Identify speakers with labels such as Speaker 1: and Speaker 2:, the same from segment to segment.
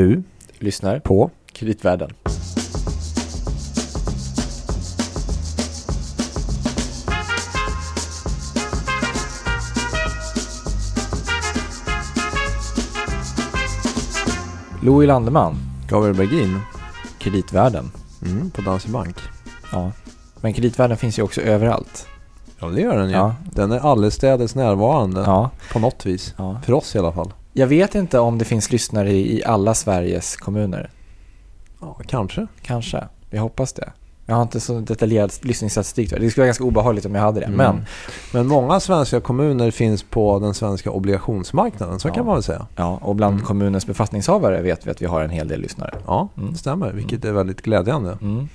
Speaker 1: Du
Speaker 2: lyssnar
Speaker 1: på
Speaker 2: Kreditvärlden. Louis Landeman,
Speaker 1: Gabriel Bergin
Speaker 2: Kreditvärlden.
Speaker 1: mm, på Danske Bank.
Speaker 2: Ja. Men Kreditvärlden finns ju också överallt.
Speaker 1: Ja, det gör den ju.
Speaker 2: Ja.
Speaker 1: Den är allestädes närvarande
Speaker 2: Ja.
Speaker 1: på något vis.
Speaker 2: ja.
Speaker 1: För oss i alla fall.
Speaker 2: Jag vet inte om det finns lyssnare i alla Sveriges kommuner.
Speaker 1: Ja, kanske.
Speaker 2: Kanske. Jag hoppas det. Jag har inte så detaljerad lyssningsstatistik. Det skulle vara ganska obehagligt om jag hade det.
Speaker 1: Mm.
Speaker 2: Men
Speaker 1: Men många svenska kommuner finns på den svenska obligationsmarknaden, så
Speaker 2: Ja.
Speaker 1: kan man väl säga.
Speaker 2: Ja, och bland
Speaker 1: Mm.
Speaker 2: kommunens befattningshavare vet vi att vi har en hel del lyssnare.
Speaker 1: Ja,
Speaker 2: Mm.
Speaker 1: det stämmer. Vilket är väldigt glädjande.
Speaker 2: Mm.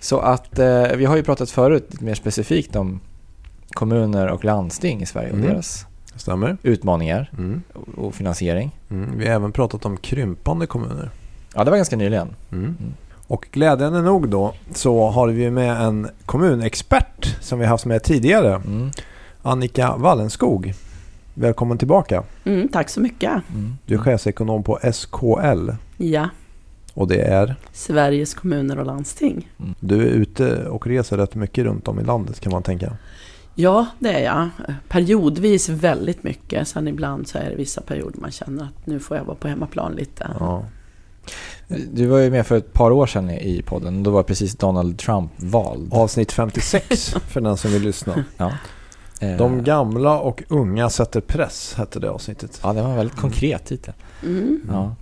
Speaker 2: Så att eh, vi har ju pratat förut lite mer specifikt om kommuner och landsting i Sverige och
Speaker 1: Mm.
Speaker 2: deras
Speaker 1: stämmer.
Speaker 2: utmaningar
Speaker 1: Mm.
Speaker 2: och- finansiering.
Speaker 1: Mm. Vi har även pratat om krympande kommuner.
Speaker 2: Ja, det var ganska nyligen.
Speaker 1: Mm. Och glädjande nog då så har vi med en kommunexpert som vi haft med tidigare.
Speaker 2: Mm.
Speaker 1: Annika Wallenskog. Välkommen tillbaka.
Speaker 3: Mm, tack så mycket.
Speaker 2: Mm.
Speaker 1: Du är chefsekonom på SKL.
Speaker 3: Ja,
Speaker 1: Och det är,
Speaker 3: Sveriges kommuner och landsting.
Speaker 1: du är ute och reser rätt mycket runt om i landet kan man tänka.
Speaker 3: Ja, det är jag. Periodvis väldigt mycket. Sen ibland så är det vissa perioder man känner att nu får jag vara på hemmaplan lite.
Speaker 1: Ja.
Speaker 2: Du var ju med för ett par år sedan i podden. Då var precis Donald Trump vald.
Speaker 1: Avsnitt 56 för den som vill lyssna.
Speaker 2: Ja. Eh,
Speaker 1: De gamla och unga sätter press hette det avsnittet.
Speaker 2: Ja, det var en väldigt konkret titel.
Speaker 3: Mm.
Speaker 2: Ja.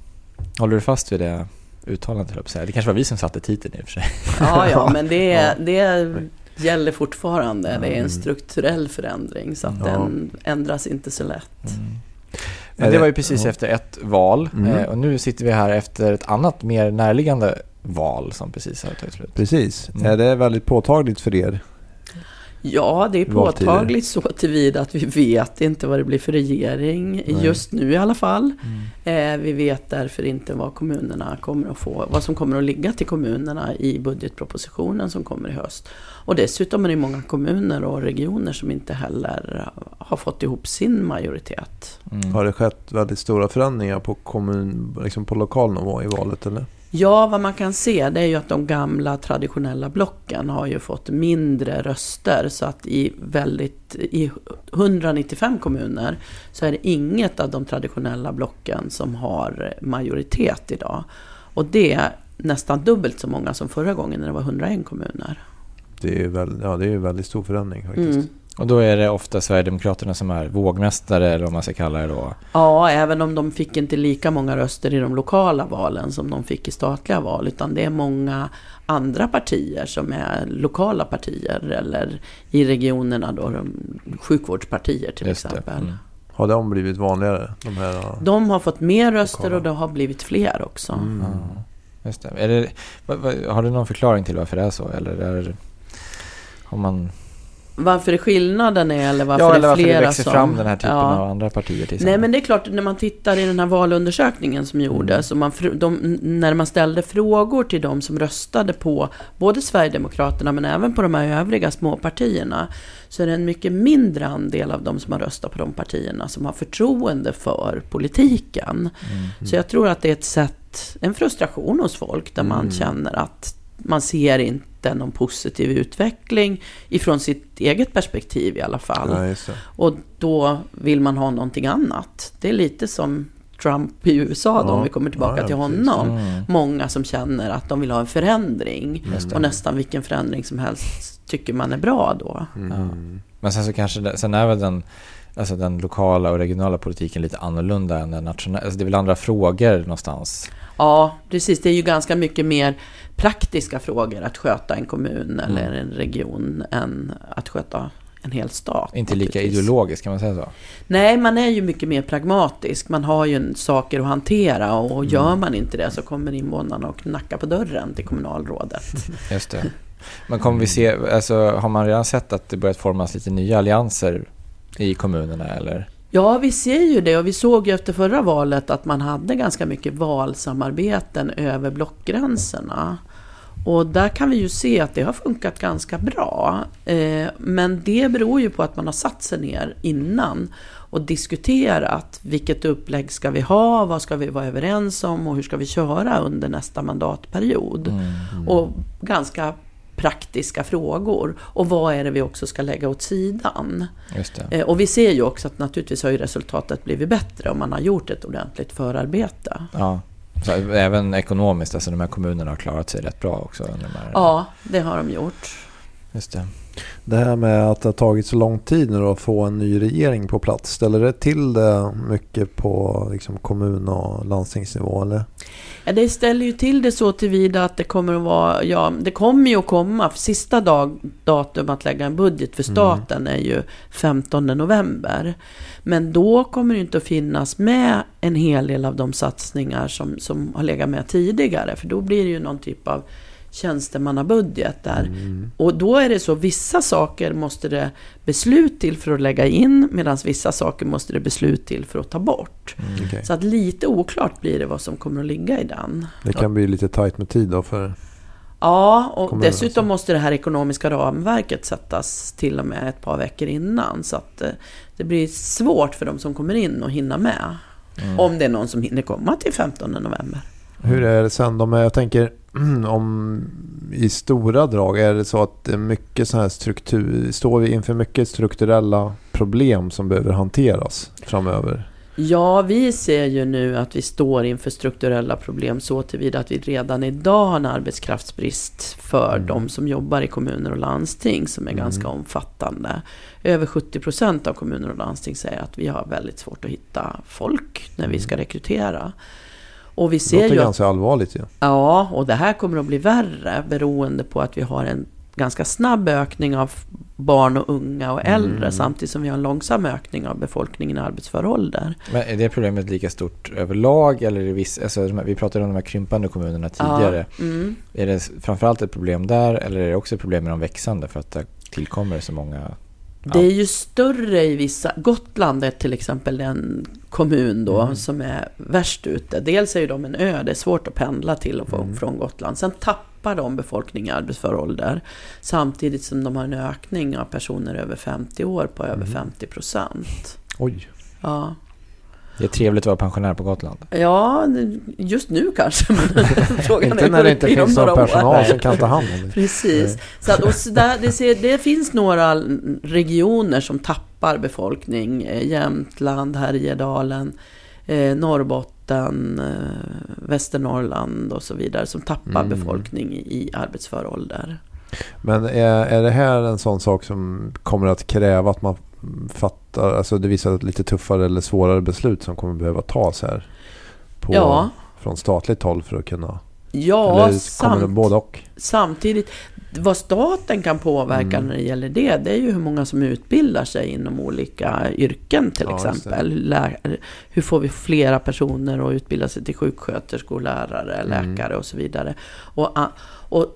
Speaker 2: Håller du fast vid det uttalandet? Det kanske var vi som satte titeln i och för sig.
Speaker 3: Ja, ja, men det, det gäller fortfarande. Det är en
Speaker 1: Mm.
Speaker 3: strukturell förändring så att
Speaker 1: Ja.
Speaker 3: den ändras inte så lätt.
Speaker 2: Mm.
Speaker 1: Är
Speaker 2: Men det var ju precis
Speaker 1: ja.
Speaker 2: efter ett val
Speaker 1: Mm.
Speaker 2: eh, och nu sitter vi här efter ett annat mer närliggande val som precis har tagit slut.
Speaker 1: Precis.
Speaker 2: Mm.
Speaker 1: Är det väldigt påtagligt för er?
Speaker 3: Ja, det är
Speaker 1: Valtider.
Speaker 3: påtagligt så tillvida att vi vet inte vad det blir för regering,
Speaker 1: Nej.
Speaker 3: just nu i alla fall.
Speaker 2: Mm.
Speaker 3: Eh, vi vet därför inte vad kommunerna kommer att få, vad som kommer att ligga till kommunerna i budgetpropositionen som kommer i höst. Och dessutom är det många kommuner och regioner som inte heller har fått ihop sin majoritet.
Speaker 2: Mm.
Speaker 1: Har det skett väldigt stora förändringar på, kommun, liksom på lokal nivå i valet eller?
Speaker 3: Ja, vad man kan se det är ju att de gamla traditionella blocken har ju fått mindre röster. Så att i, väldigt, i 195 kommuner så är det inget av de traditionella blocken som har majoritet idag. Och det är nästan dubbelt så många som förra gången när det var 101 kommuner.
Speaker 1: Det är ju väl, ja, det är väldigt stor förändring faktiskt.
Speaker 3: Mm.
Speaker 2: Och då är det ofta Sverigedemokraterna som är vågmästare eller vad man ska kalla det då.
Speaker 3: Ja, även om de fick inte lika många röster i de lokala valen som de fick i statliga val. Utan det är många andra partier som är lokala partier eller i regionerna då, de, sjukvårdspartier till
Speaker 2: Just det.
Speaker 3: exempel.
Speaker 2: Mm.
Speaker 1: Har de blivit vanligare? De här, ja.
Speaker 3: De har fått mer röster
Speaker 1: Lokala.
Speaker 3: och det har blivit fler också.
Speaker 1: Mm.
Speaker 2: Ja, just det. Är det har du någon förklaring till varför det är så? Eller är, har man,
Speaker 3: Varför är skillnaden är eller varför
Speaker 2: ja,
Speaker 3: det
Speaker 2: eller
Speaker 3: är
Speaker 2: varför
Speaker 3: flera
Speaker 2: det växer
Speaker 3: som...
Speaker 2: fram den här typen
Speaker 3: Ja.
Speaker 2: av andra partier till
Speaker 3: Nej men det är klart, när man tittar i den här valundersökningen som gjordes och man, de, när man ställde frågor till de som röstade på både Sverigedemokraterna men även på de här övriga småpartierna så är det en mycket mindre andel av de som har röstat på de partierna som har förtroende för politiken.
Speaker 2: Mm.
Speaker 3: Så jag tror att det är ett sätt, en frustration hos folk där man
Speaker 1: Mm.
Speaker 3: känner att man ser inte någon positiv utveckling ifrån sitt eget perspektiv i alla fall.
Speaker 1: Ja.
Speaker 3: Och då vill man ha någonting annat. Det är lite som Trump i USA då,
Speaker 1: Ja.
Speaker 3: om vi kommer tillbaka
Speaker 1: Ja,
Speaker 3: till honom.
Speaker 2: Mm.
Speaker 3: Många som känner att de vill ha en förändring.
Speaker 2: Det.
Speaker 3: Och nästan vilken förändring som helst tycker man är bra då.
Speaker 1: Mm.
Speaker 2: Men sen så kanske det, sen är väl den, alltså den lokala och regionala politiken lite annorlunda än den nationella. Alltså det är väl andra frågor någonstans.
Speaker 3: Ja, precis. Det är ju ganska mycket mer praktiska frågor att sköta en kommun eller en region än att sköta en hel stat.
Speaker 2: Inte lika ideologiskt kan man säga så.
Speaker 3: Nej, man är ju mycket mer pragmatisk. Man har ju saker att hantera och gör man inte det så kommer invånarna och knacka på dörren till kommunalrådet.
Speaker 2: Just det. Men kommer vi se, alltså har man redan sett att det börjat formas lite nya allianser i kommunerna eller?
Speaker 3: Ja, vi ser ju det och vi såg ju efter förra valet att man hade ganska mycket valsamarbeten över blockgränserna. Och där kan vi ju se att det har funkat ganska bra. Eh, men det beror ju på att man har satt sig ner innan och diskuterat vilket upplägg ska vi ha, vad ska vi vara överens om och hur ska vi köra under nästa mandatperiod.
Speaker 2: Mm.
Speaker 3: Och ganska praktiska frågor. Och vad är det vi också ska lägga åt sidan? Eh, Och vi ser ju också att naturligtvis har ju resultatet blivit bättre om man har gjort ett ordentligt förarbete.
Speaker 2: Ja. Så även ekonomiskt, alltså de här kommunerna har klarat sig rätt bra också. Under de här,
Speaker 3: Ja, det har de gjort.
Speaker 2: Just det.
Speaker 1: Det här med att det har tagit så lång tid nu att få en ny regering på plats. Ställer det till det mycket på liksom kommun och landstingsnivå? Eller?
Speaker 3: Ja, det ställer ju till det så tillvida att det kommer att vara, ja, det kommer ju att komma, för sista dag, datum att lägga en budget för staten är ju 15 november. Men då kommer det inte att finnas med en hel del av de satsningar som, som har legat med tidigare, för då blir det ju någon typ av tjänstemannabudget där. Och då är det så, vissa saker måste det beslut till för att lägga in, medan vissa saker måste det beslut till för att ta bort.
Speaker 1: Okej.
Speaker 3: Så att lite oklart blir det vad som kommer att ligga i den.
Speaker 1: Det kan bli lite tajt med tid då för...
Speaker 3: Ja, och
Speaker 1: Kommer
Speaker 3: dessutom måste det här ekonomiska ramverket sättas till och med ett par veckor innan. Så att eh, det blir svårt för de som kommer in att hinna med.
Speaker 2: Mm.
Speaker 3: Om det är någon som hinner komma till 15 november.
Speaker 1: Hur är det sen då med, jag tänker om i stora drag, är det så att det är mycket så här struktur, står vi inför mycket strukturella problem som behöver hanteras framöver?
Speaker 3: Ja, vi ser ju nu att vi står inför strukturella problem så tillvida att vi redan idag har en arbetskraftsbrist för
Speaker 1: Mm.
Speaker 3: de som jobbar i kommuner och landsting som är
Speaker 1: Mm.
Speaker 3: ganska omfattande. Över 70 procent av kommuner och landsting säger att vi har väldigt svårt att hitta folk när vi ska rekrytera. Och vi
Speaker 1: Det
Speaker 3: ser
Speaker 1: låter
Speaker 3: ju att
Speaker 1: ganska allvarligt ju.
Speaker 3: Ja, och det här kommer att bli värre beroende på att vi har en ganska snabb ökning av barn och unga och äldre
Speaker 1: Mm.
Speaker 3: samtidigt som vi har en långsam ökning av befolkningen i arbetsför ålder.
Speaker 2: Men är det problemet lika stort överlag? Eller är det viss, alltså, vi pratade om de här krympande kommunerna tidigare.
Speaker 3: Ja, mm.
Speaker 2: Är det framförallt ett problem där eller är det också ett problem med de växande för att det tillkommer så många?
Speaker 3: Det är ju större i vissa... Gotland är till exempel en kommun då
Speaker 2: Mm.
Speaker 3: som är värst ute. Dels är ju de en ö, det är svårt att pendla till och
Speaker 1: Mm.
Speaker 3: från Gotland. Sen tappar de befolkning i arbetsför ålder. Samtidigt som de har en ökning av personer över 50 år på över
Speaker 1: Mm.
Speaker 3: 50 procent.
Speaker 1: Oj.
Speaker 3: Ja.
Speaker 2: Det är trevligt att vara pensionär på Gotland.
Speaker 3: Ja, just nu kanske. Men frågan
Speaker 1: Inte
Speaker 3: är
Speaker 1: när det inte finns någon
Speaker 3: några år.
Speaker 1: personal som kan ta hand om det.
Speaker 3: Precis. Så att, och så där, det, ser, det finns några regioner som tappar befolkning. Eh, Jämtland, Härjedalen, eh, Norrbotten, eh, Västernorrland och så vidare. Som tappar
Speaker 1: Mm.
Speaker 3: befolkning i, i arbetsför ålder.
Speaker 1: Men är, är det här en sån sak som kommer att kräva att man fattar, alltså det visar lite tuffare eller svårare beslut som kommer behöva tas här? På,
Speaker 3: Ja,
Speaker 1: Från statligt håll för att kunna...
Speaker 3: ja
Speaker 1: eller
Speaker 3: samt,
Speaker 1: både och?
Speaker 3: samtidigt. Vad staten kan påverka
Speaker 1: Mm.
Speaker 3: när det gäller det, det är ju hur många som utbildar sig inom olika yrken till
Speaker 1: Ja,
Speaker 3: exempel. Lä- hur får vi flera personer att utbilda sig till sjuksköterskor, lärare,
Speaker 1: Mm.
Speaker 3: läkare och så vidare. Och, och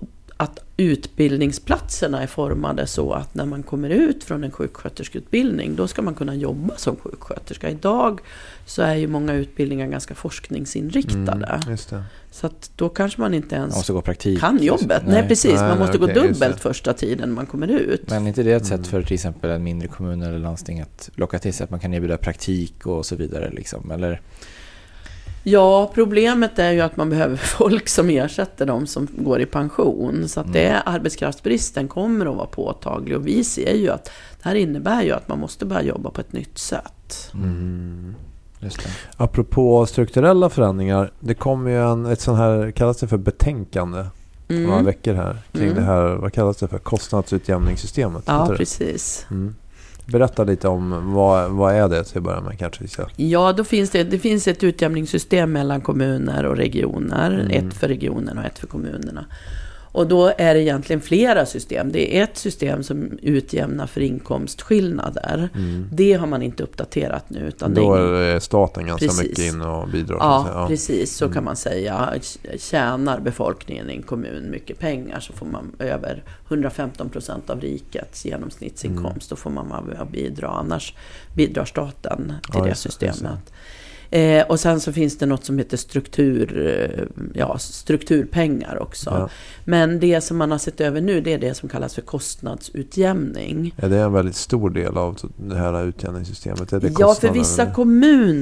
Speaker 3: utbildningsplatserna är formade så att när man kommer ut från en sjuksköterskeutbildning, då ska man kunna jobba som sjuksköterska. Idag så är ju många utbildningar ganska forskningsinriktade.
Speaker 1: Mm, just det.
Speaker 3: Så att då kanske man inte
Speaker 2: Man
Speaker 3: ens
Speaker 2: praktik.
Speaker 3: kan jobbet. Nej, precis.
Speaker 1: Nej,
Speaker 3: man
Speaker 1: nej,
Speaker 3: måste
Speaker 1: okej,
Speaker 3: gå dubbelt första tiden man kommer ut.
Speaker 2: Men är inte det ett
Speaker 1: Mm.
Speaker 2: sätt för till exempel en mindre kommun eller landsting att locka till sig att man kan erbjuda praktik och så vidare? Liksom? Eller,
Speaker 3: Ja, problemet är ju att man behöver folk som ersätter de som går i pension. Så att det är, arbetskraftsbristen kommer att vara påtaglig. Och vi ser ju att det här innebär ju att man måste börja jobba på ett nytt sätt.
Speaker 1: Mm.
Speaker 2: just det.
Speaker 1: Apropå strukturella förändringar. Det kommer ju en, ett sånt här, kallas det för betänkande?
Speaker 3: Mm.
Speaker 1: Några veckor här. Kring
Speaker 3: Mm.
Speaker 1: det här, vad kallas det för? Kostnadsutjämningssystemet?
Speaker 3: Ja, precis.
Speaker 1: Mm. Berätta lite om vad, vad är det till att börja med kanske.
Speaker 3: Ja, då finns det, det finns ett utjämningssystem mellan kommuner och regioner.
Speaker 1: Mm.
Speaker 3: Ett för regionen och ett för kommunerna. Och då är det egentligen flera system. Det är ett system som utjämnar för inkomstskillnader.
Speaker 1: Mm.
Speaker 3: Det har man inte uppdaterat nu. Utan
Speaker 1: Då
Speaker 3: är
Speaker 1: staten ganska
Speaker 3: Precis.
Speaker 1: mycket in och bidrar. säga.
Speaker 3: Ja, precis. Så
Speaker 1: Mm.
Speaker 3: kan man säga. Tjänar befolkningen i en kommun mycket pengar så får man över 115 procent av rikets genomsnittsinkomst. Då får man vara med och bidra. Annars bidrar staten till
Speaker 1: Ja,
Speaker 3: det. systemet. Eh, och sen så finns det något som heter struktur, eh, ja, strukturpengar också.
Speaker 1: Ja.
Speaker 3: Men det som man har sett över nu det är det som kallas för kostnadsutjämning.
Speaker 1: Är det en väldigt stor del av det här utjämningssystemet? Är det
Speaker 3: Ja, för vissa
Speaker 1: eller?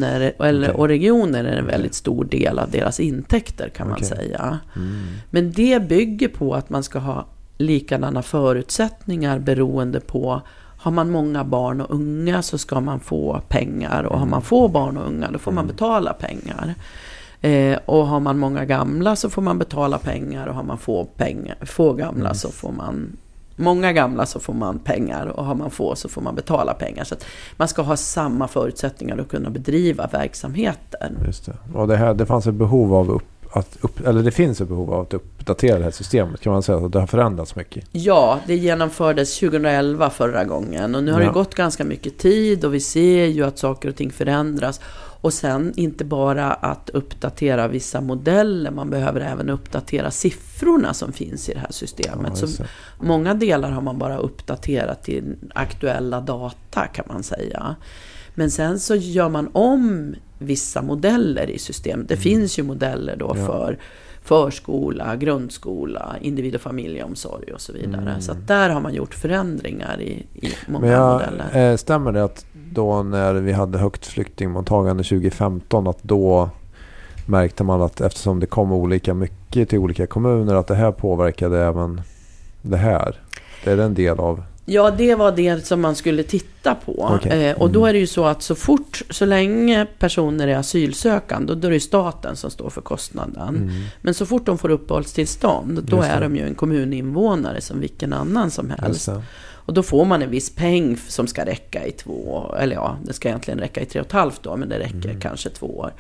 Speaker 3: eller, eller,
Speaker 1: Okej.
Speaker 3: och regioner är det en väldigt stor del av deras intäkter kan man
Speaker 1: Okej.
Speaker 3: säga.
Speaker 1: Mm.
Speaker 3: Men det bygger på att man ska ha likadana förutsättningar beroende på har man många barn och unga så ska man få pengar och har man få barn och unga då får man betala pengar. Eh, och har man många gamla så får man betala pengar och har man få, pengar, få gamla så får man Många gamla så får man pengar och har man få så får man betala pengar. Så man ska ha samma förutsättningar att kunna bedriva verksamheten.
Speaker 1: Just det. Och det, här, det fanns ett behov av upp, att upp, eller det finns ett behov av att uppdatera det här systemet. Kan man säga att det har förändrats mycket?
Speaker 3: Ja, det genomfördes 2011 förra gången och nu har
Speaker 1: Ja.
Speaker 3: det gått ganska mycket tid och vi ser ju att saker och ting förändras. Och sen inte bara att uppdatera vissa modeller, man behöver även uppdatera siffrorna som finns i det här systemet.
Speaker 1: Ja,
Speaker 3: Så många delar har man bara uppdaterat till aktuella data kan man säga. Men sen så gör man om vissa modeller i systemet. Det finns ju modeller då
Speaker 1: Mm. Ja.
Speaker 3: för förskola, grundskola, individ och familjeomsorg och så vidare.
Speaker 1: Mm.
Speaker 3: Så att där har man gjort förändringar i, i många
Speaker 1: Men jag,
Speaker 3: modeller.
Speaker 1: eh, stämmer det att då när vi hade högt flyktingmottagande 2015 att då märkte man att eftersom det kom olika mycket till olika kommuner att det här påverkade även det här? Det är en del av...
Speaker 3: Ja, det var det som man skulle titta på.
Speaker 1: Okej.
Speaker 3: Eh, och då
Speaker 1: Mm.
Speaker 3: är det ju så att så fort, så länge personer är asylsökande, då är det staten som står för kostnaden.
Speaker 1: Mm.
Speaker 3: Men så fort de får uppehållstillstånd, då är de ju en kommuninvånare som vilken annan som helst. Och då får man en viss peng som ska räcka i två, eller ja, det ska egentligen räcka i tre och ett halvt då, men det räcker
Speaker 1: Mm.
Speaker 3: kanske två år.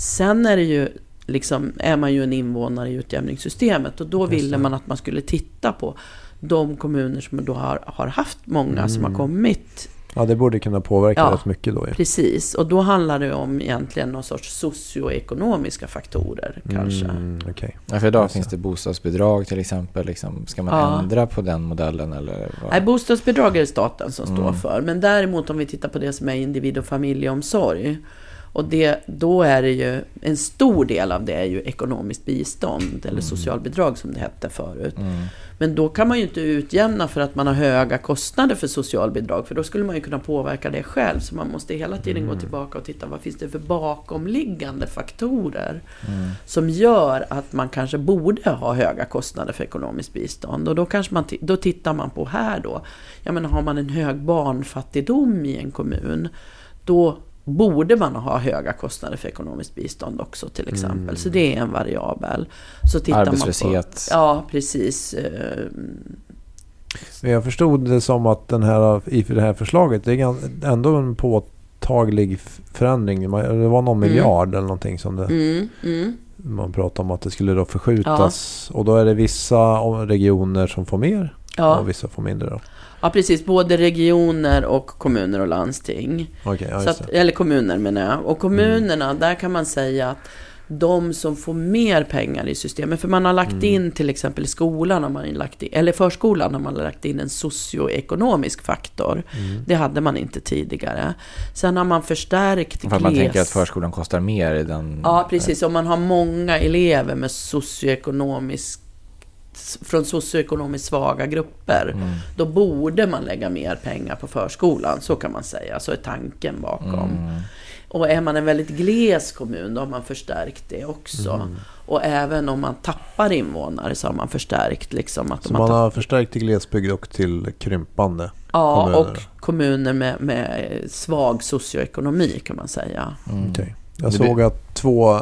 Speaker 3: Sen är det ju, liksom, är man ju en invånare i utjämningssystemet och då ville man att man skulle titta på de kommuner som då har, har haft många som har
Speaker 1: Mm.
Speaker 3: kommit.
Speaker 1: Ja, det borde kunna påverka
Speaker 3: Ja.
Speaker 1: rätt mycket då ju.
Speaker 3: Precis, och då handlar det om egentligen någon sorts socioekonomiska faktorer kanske.
Speaker 1: Mm, okej.
Speaker 2: Ja, för idag
Speaker 1: Just
Speaker 2: finns
Speaker 1: det.
Speaker 2: bostadsbidrag till exempel. Liksom, ska man
Speaker 3: Ja.
Speaker 2: ändra på den modellen eller? Vad?
Speaker 3: Nej, bostadsbidrag är det staten som står
Speaker 2: Mm.
Speaker 3: för. Men däremot om vi tittar på det som är individ och familjeomsorg. Och det, då är det ju, en stor del av det är ju ekonomiskt bistånd, eller socialbidrag som det hette förut.
Speaker 2: Mm.
Speaker 3: Men då kan man ju inte utjämna för att man har höga kostnader för socialbidrag, för då skulle man ju kunna påverka det själv. Så man måste hela tiden gå tillbaka och titta, vad finns det för bakomliggande faktorer
Speaker 2: Mm.
Speaker 3: som gör att man kanske borde ha höga kostnader för ekonomiskt bistånd. Och då, kanske man, då tittar man på här då, ja men har man en hög barnfattigdom i en kommun, då borde man ha höga kostnader för ekonomiskt bistånd också till exempel.
Speaker 1: Mm.
Speaker 3: Så det är en variabel. Så tittar Man
Speaker 2: Arbetslöshet.
Speaker 3: på, ja, precis. Eh,
Speaker 1: Men jag förstod det som att den här, i det här förslaget, det är ändå en påtaglig förändring. Man- Det var någon
Speaker 3: Mm.
Speaker 1: miljard eller någonting som det,
Speaker 3: Mm, mm.
Speaker 1: man pratade om att det skulle då förskjutas. Och då är det vissa regioner som får mer
Speaker 3: Ja.
Speaker 1: och vissa får mindre då.
Speaker 3: Ja, precis. Både regioner och kommuner och landsting.
Speaker 1: Okej, ja,
Speaker 3: att, eller kommuner menar jag. Och kommunerna, där kan man säga att de som får mer pengar i systemet, för man har lagt
Speaker 1: Mm.
Speaker 3: in till exempel i skolan, har man lagt in, eller förskolan har man lagt in en socioekonomisk faktor.
Speaker 1: Mm.
Speaker 3: Det hade man inte tidigare. Sen har man förstärkt
Speaker 2: För att man
Speaker 3: gles-
Speaker 2: tänker att förskolan kostar mer i den...
Speaker 3: Ja, precis. Om man har många elever med socioekonomisk från socioekonomiskt svaga grupper,
Speaker 2: Mm.
Speaker 3: då borde man lägga mer pengar på förskolan. Så kan man säga. Så är tanken bakom.
Speaker 2: Mm.
Speaker 3: Och är man en väldigt gles kommun, då har man förstärkt det också.
Speaker 1: Mm.
Speaker 3: Och även om man tappar invånare så har man förstärkt liksom att
Speaker 1: Så
Speaker 3: de
Speaker 1: man
Speaker 3: har
Speaker 1: har förstärkt i glesbygd och till krympande.
Speaker 3: Ja,
Speaker 1: kommuner.
Speaker 3: och kommuner med, med svag socioekonomi kan man säga.
Speaker 2: Mm.
Speaker 1: Okej. Jag såg att två,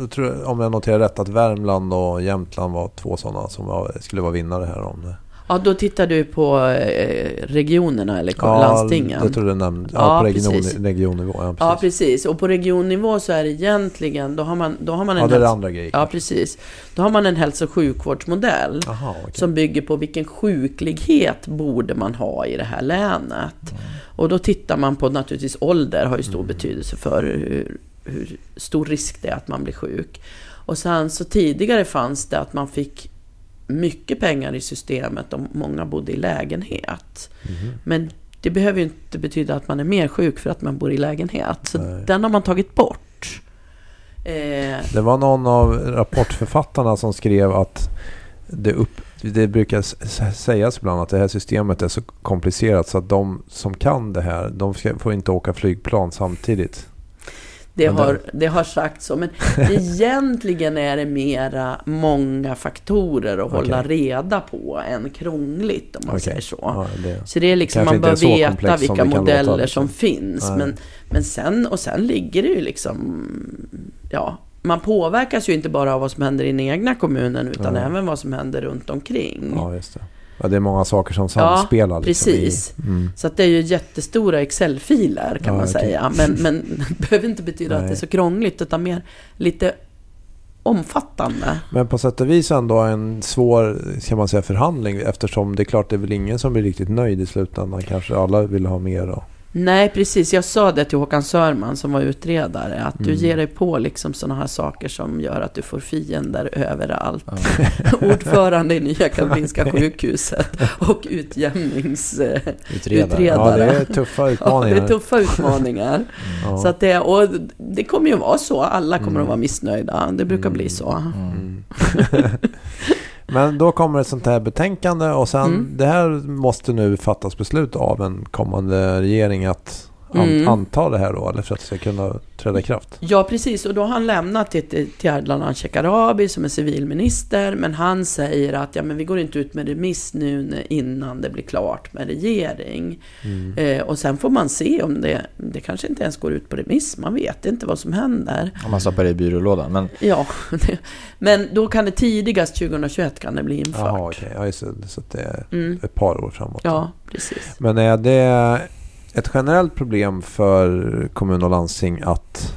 Speaker 1: jag tror, om jag noterar rätt, att Värmland och Jämtland var två sådana som var, skulle vara vinnare här. Om det.
Speaker 3: Ja, då tittar du på eh, regionerna eller
Speaker 1: Ja,
Speaker 3: landstingen.
Speaker 1: jag tror det nämnde. Ja,
Speaker 3: Ja,
Speaker 1: på region,
Speaker 3: precis.
Speaker 1: regionnivå. Ja, precis.
Speaker 3: Ja, precis. Och på regionnivå så är det egentligen, då har man, då har man en
Speaker 1: Ja, det är det andra grejer.
Speaker 3: Ja, precis. Då har man en hälso och sjukvårdsmodell
Speaker 1: Jaha, okej.
Speaker 3: som bygger på vilken sjuklighet borde man ha i det här länet. Och då tittar man på naturligtvis ålder har ju stor betydelse för hur, hur stor risk det är att man blir sjuk. Och sen så tidigare fanns det att man fick mycket pengar i systemet om många bodde i lägenhet.
Speaker 1: Mhm.
Speaker 3: Men det behöver ju inte betyda att man är mer sjuk för att man bor i lägenhet. Så
Speaker 1: Nej.
Speaker 3: den har man tagit bort. Eh,
Speaker 1: Det var någon av rapportförfattarna som skrev att det, upp, det brukar sägas ibland att det här systemet är så komplicerat så att de som kan det här, de ska, får inte åka flygplan samtidigt.
Speaker 3: Det har, det har sagts så, men egentligen är det mera många faktorer att hålla
Speaker 1: Okej.
Speaker 3: reda på än krångligt om man
Speaker 1: Okej.
Speaker 3: säger så.
Speaker 1: Ja, det,
Speaker 3: Så det är liksom, man bör veta
Speaker 1: som
Speaker 3: vilka modeller
Speaker 1: låta, liksom.
Speaker 3: som finns.
Speaker 1: Nej.
Speaker 3: Men, men sen, och sen ligger det ju liksom, ja, man påverkas ju inte bara av vad som händer i den egna kommunen utan
Speaker 1: Nej.
Speaker 3: även vad som händer runt omkring.
Speaker 1: ja, just det. Ja, det är många saker som samspelar. liksom
Speaker 3: precis.
Speaker 1: I, mm.
Speaker 3: Så att det är ju jättestora Excel-filer kan
Speaker 1: Ja,
Speaker 3: man
Speaker 1: okej.
Speaker 3: säga. Men, men det behöver inte betyda att det är
Speaker 1: Nej.
Speaker 3: så krångligt utan mer lite omfattande.
Speaker 1: Men på sätt och vis ändå en svår kan man säga, förhandling eftersom det är klart det är väl ingen som blir riktigt nöjd i slutändan. Kanske alla vill ha mer. Då.
Speaker 3: Nej, precis. Jag sa det till Håkan Sörman som var utredare. Att du
Speaker 1: Mm.
Speaker 3: ger dig på liksom sådana här saker som gör att du får fiender överallt.
Speaker 2: Ja.
Speaker 3: Ordförande i Nya Karolinska sjukhuset och utjämningsutredare.
Speaker 2: Utredare.
Speaker 1: Ja, det är tuffa
Speaker 3: Ja, det
Speaker 1: utmaningar.
Speaker 3: är tuffa utmaningar.
Speaker 1: Ja.
Speaker 3: Så att det, och det kommer ju vara så. Alla kommer
Speaker 1: Mm.
Speaker 3: att vara missnöjda. Det brukar
Speaker 1: Mm.
Speaker 3: bli så.
Speaker 1: Men då kommer ett sånt här betänkande och sen
Speaker 3: Mm.
Speaker 1: det här måste nu fattas beslut av en kommande regering att
Speaker 3: Mm.
Speaker 1: anta det här då eller för att det ska kunna träda i kraft.
Speaker 3: Ja, precis. Och då har han lämnat det till, till Ardalan Shekarabi som är civilminister. Men han säger att ja, men vi går inte ut med remiss nu innan det blir klart med regering.
Speaker 1: Mm.
Speaker 3: Eh, och sen får man se om det, det kanske inte ens går ut på remiss. Man vet inte vad som händer.
Speaker 2: Om man stoppar det i byrålådan. Men
Speaker 3: Ja, men då kan det tidigast 2021 kan det bli infört.
Speaker 1: Jaha, okej. Ja, just det. Så det är
Speaker 3: Mm.
Speaker 1: ett par år framåt.
Speaker 3: Ja, precis.
Speaker 1: Men är det ett generellt problem för kommun och landsting att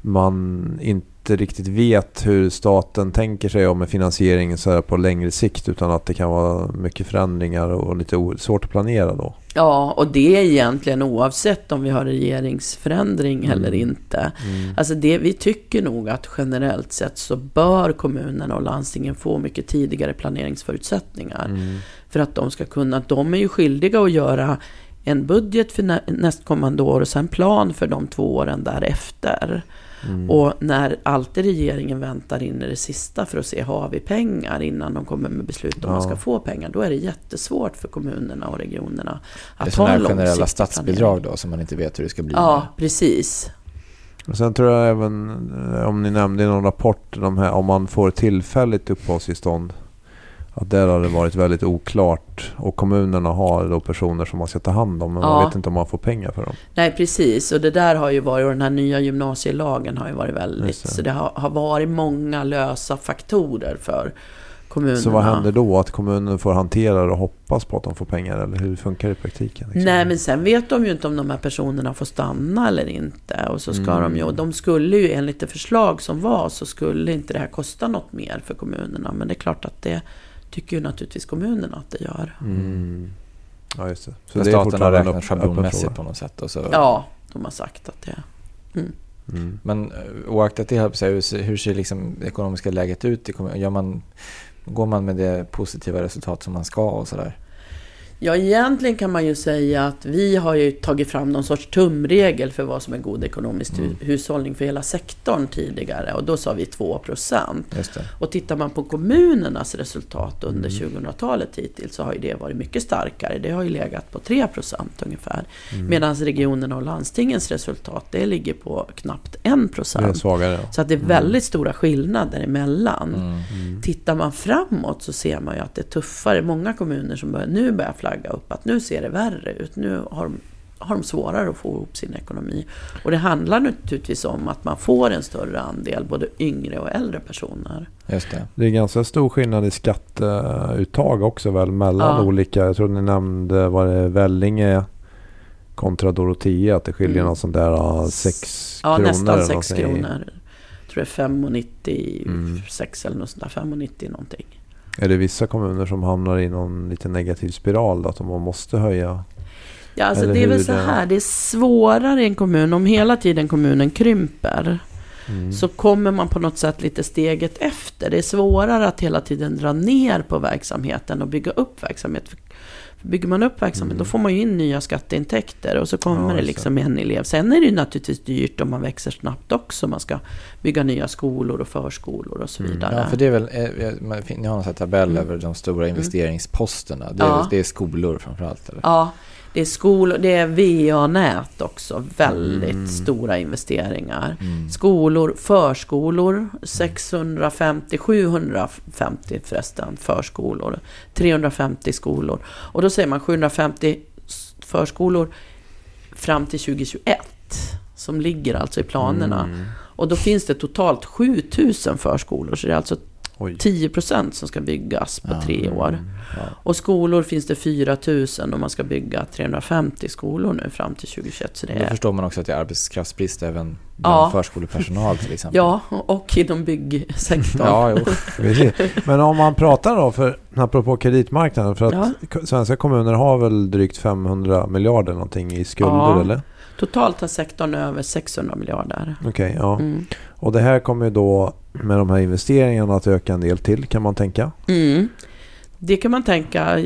Speaker 1: man inte riktigt vet hur staten tänker sig om en finansiering så här på längre sikt utan att det kan vara mycket förändringar och lite svårt att planera då?
Speaker 3: Ja, och det är egentligen oavsett om vi har regeringsförändring
Speaker 1: Mm.
Speaker 3: eller inte.
Speaker 1: Mm.
Speaker 3: Alltså det, vi tycker nog att generellt sett så bör kommunerna och landstingen få mycket tidigare planeringsförutsättningar.
Speaker 1: Mm.
Speaker 3: För att de ska kunna, de är ju skyldiga att göra en budget för nä, nästkommande år och sen plan för de två åren därefter.
Speaker 1: Mm.
Speaker 3: Och när alltid regeringen väntar in i det sista för att se, har vi pengar innan de kommer med beslut om
Speaker 1: Ja.
Speaker 3: man ska få pengar, då är det jättesvårt för kommunerna och regionerna
Speaker 2: det är
Speaker 3: att
Speaker 2: sådana
Speaker 3: ha en
Speaker 2: generella
Speaker 3: långsiktig
Speaker 2: statsbidrag
Speaker 3: planering.
Speaker 2: då som man inte vet hur det ska bli.
Speaker 3: Ja, precis.
Speaker 1: Och sen tror jag även, eh, om ni nämnde i någon rapport, de här, om man får tillfälligt uppehållstillstånd. Att där har det varit väldigt oklart. Och kommunerna har då personer som man ska ta hand om. Men man
Speaker 3: Ja.
Speaker 1: vet inte om man får pengar för dem.
Speaker 3: Nej, precis. Och det där har ju varit, och den här nya gymnasielagen har ju varit väldigt,
Speaker 1: Just det.
Speaker 3: så det har, har varit många lösa faktorer för kommunerna.
Speaker 1: Så vad händer då? Att kommunen får hantera det och hoppas på att de får pengar? Eller hur funkar det i praktiken? liksom?
Speaker 3: Nej, men sen vet de ju inte om de här personerna får stanna eller inte. Och så ska
Speaker 1: Mm.
Speaker 3: de ju, och de skulle ju enligt det förslag som var så skulle inte det här kosta något mer för kommunerna. Men det är klart att det tycker ju naturligtvis kommunerna att det gör.
Speaker 1: Mm. Ja, just det. Så det är
Speaker 2: staten har räknat schablonmässigt på något sätt. Och så.
Speaker 3: Ja, de har sagt att det...
Speaker 1: Mm.
Speaker 2: Men eh, oaktat det, hur ser liksom det ekonomiska läget ut i kommunen? Gör man, går man med det positiva resultat som man ska och sådär?
Speaker 3: Ja, egentligen kan man ju säga att vi har ju tagit fram någon sorts tumregel för vad som är god ekonomisk
Speaker 1: Mm.
Speaker 3: hu- hushållning för hela sektorn tidigare. Och då sa vi 2 procent. Och tittar man på kommunernas resultat under
Speaker 1: Mm.
Speaker 3: 2000-talet hittills så har ju det varit mycket starkare. Det har ju legat på 3 procent ungefär.
Speaker 1: Mm.
Speaker 3: Medan regionerna och landstingens resultat, det ligger på knappt 1
Speaker 1: Det är
Speaker 3: procent.
Speaker 1: svagare. ja.
Speaker 3: Så att det är väldigt stora skillnader emellan.
Speaker 2: Mm.
Speaker 1: Mm.
Speaker 3: Tittar man framåt så ser man ju att det är tuffare. Många kommuner som börjar, nu börjar flagga upp att nu ser det värre ut. Nu har de, har de svårare att få ihop sin ekonomi. Och det handlar naturligtvis om att man får en större andel både yngre och äldre personer.
Speaker 2: Just det.
Speaker 1: Det är ganska stor skillnad i skatteuttag också väl mellan
Speaker 3: Ja.
Speaker 1: olika. Jag tror ni nämnde var det Vellinge kontra Dorotea. Att det skiljer
Speaker 3: Mm.
Speaker 1: något sånt där 6
Speaker 3: Ja,
Speaker 1: kronor.
Speaker 3: nästan
Speaker 1: eller
Speaker 3: 6
Speaker 1: någonting.
Speaker 3: kronor. Jag tror det är 5,96
Speaker 1: Mm.
Speaker 3: eller något sånt där. 5,90 någonting.
Speaker 1: Är det vissa kommuner som hamnar i någon lite negativ spiral då? Att man måste höja?
Speaker 3: Ja, alltså
Speaker 1: Eller
Speaker 3: det är väl så här. Det är svårare i en kommun. Om hela tiden kommunen krymper.
Speaker 1: Mm.
Speaker 3: så kommer man på något sätt lite steget efter. Det är svårare att hela tiden dra ner på verksamheten och bygga upp verksamhet. Bygger man upp verksamhet,
Speaker 1: Mm.
Speaker 3: då får man ju in nya skatteintäkter och så kommer
Speaker 1: Ja,
Speaker 3: det liksom en elev. Sen är det ju naturligtvis dyrt om man växer snabbt också. Man ska bygga nya skolor och förskolor och så
Speaker 1: Mm.
Speaker 3: vidare.
Speaker 2: Ja, för det är väl, eh, ni har en tabell
Speaker 3: Mm.
Speaker 2: över de stora investeringsposterna. Det är,
Speaker 3: Ja.
Speaker 2: det är skolor framförallt eller?
Speaker 3: Ja, det är skolor, det är VA-nät också. Väldigt
Speaker 1: Mm.
Speaker 3: stora investeringar.
Speaker 2: Mm.
Speaker 3: Skolor, förskolor, 650, 750 förresten förskolor. 350 skolor. Och då säger man 750 s- förskolor fram till 2021. Som ligger alltså i planerna.
Speaker 1: Mm.
Speaker 3: Och då finns det totalt 7000 förskolor. Så det är alltså
Speaker 1: Oj.
Speaker 3: 10% som ska byggas på
Speaker 2: Ja.
Speaker 3: tre år.
Speaker 2: Ja.
Speaker 3: Och skolor finns det 4000 och man ska bygga 350 skolor nu fram till 2021. Så det
Speaker 2: Då
Speaker 3: är,
Speaker 2: förstår man också att det är arbetskraftsbrist även bland
Speaker 3: Ja.
Speaker 2: förskolepersonal till exempel.
Speaker 3: ja, och inom byggsektorn.
Speaker 2: Ja.
Speaker 1: Men om man pratar då, för, apropå kreditmarknaden, för att
Speaker 3: Ja.
Speaker 1: svenska kommuner har väl drygt 500 miljarder någonting i skulder
Speaker 3: Ja.
Speaker 1: eller?
Speaker 3: Totalt har sektorn över 600 miljarder.
Speaker 1: Okej, ja.
Speaker 3: Mm.
Speaker 1: Och det här kommer ju då med de här investeringarna att öka en del till kan man tänka.
Speaker 3: Mm. Det kan man tänka.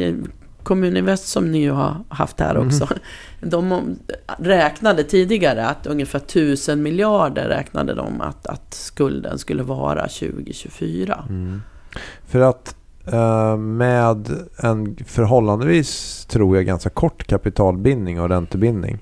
Speaker 3: Kommuninvest som ni har haft här
Speaker 1: Mm.
Speaker 3: också. De räknade tidigare att ungefär 1000 miljarder räknade de att, att skulden skulle vara 2024.
Speaker 1: Mm. För att eh, med en förhållandevis, tror jag, ganska kort kapitalbindning och räntebindning.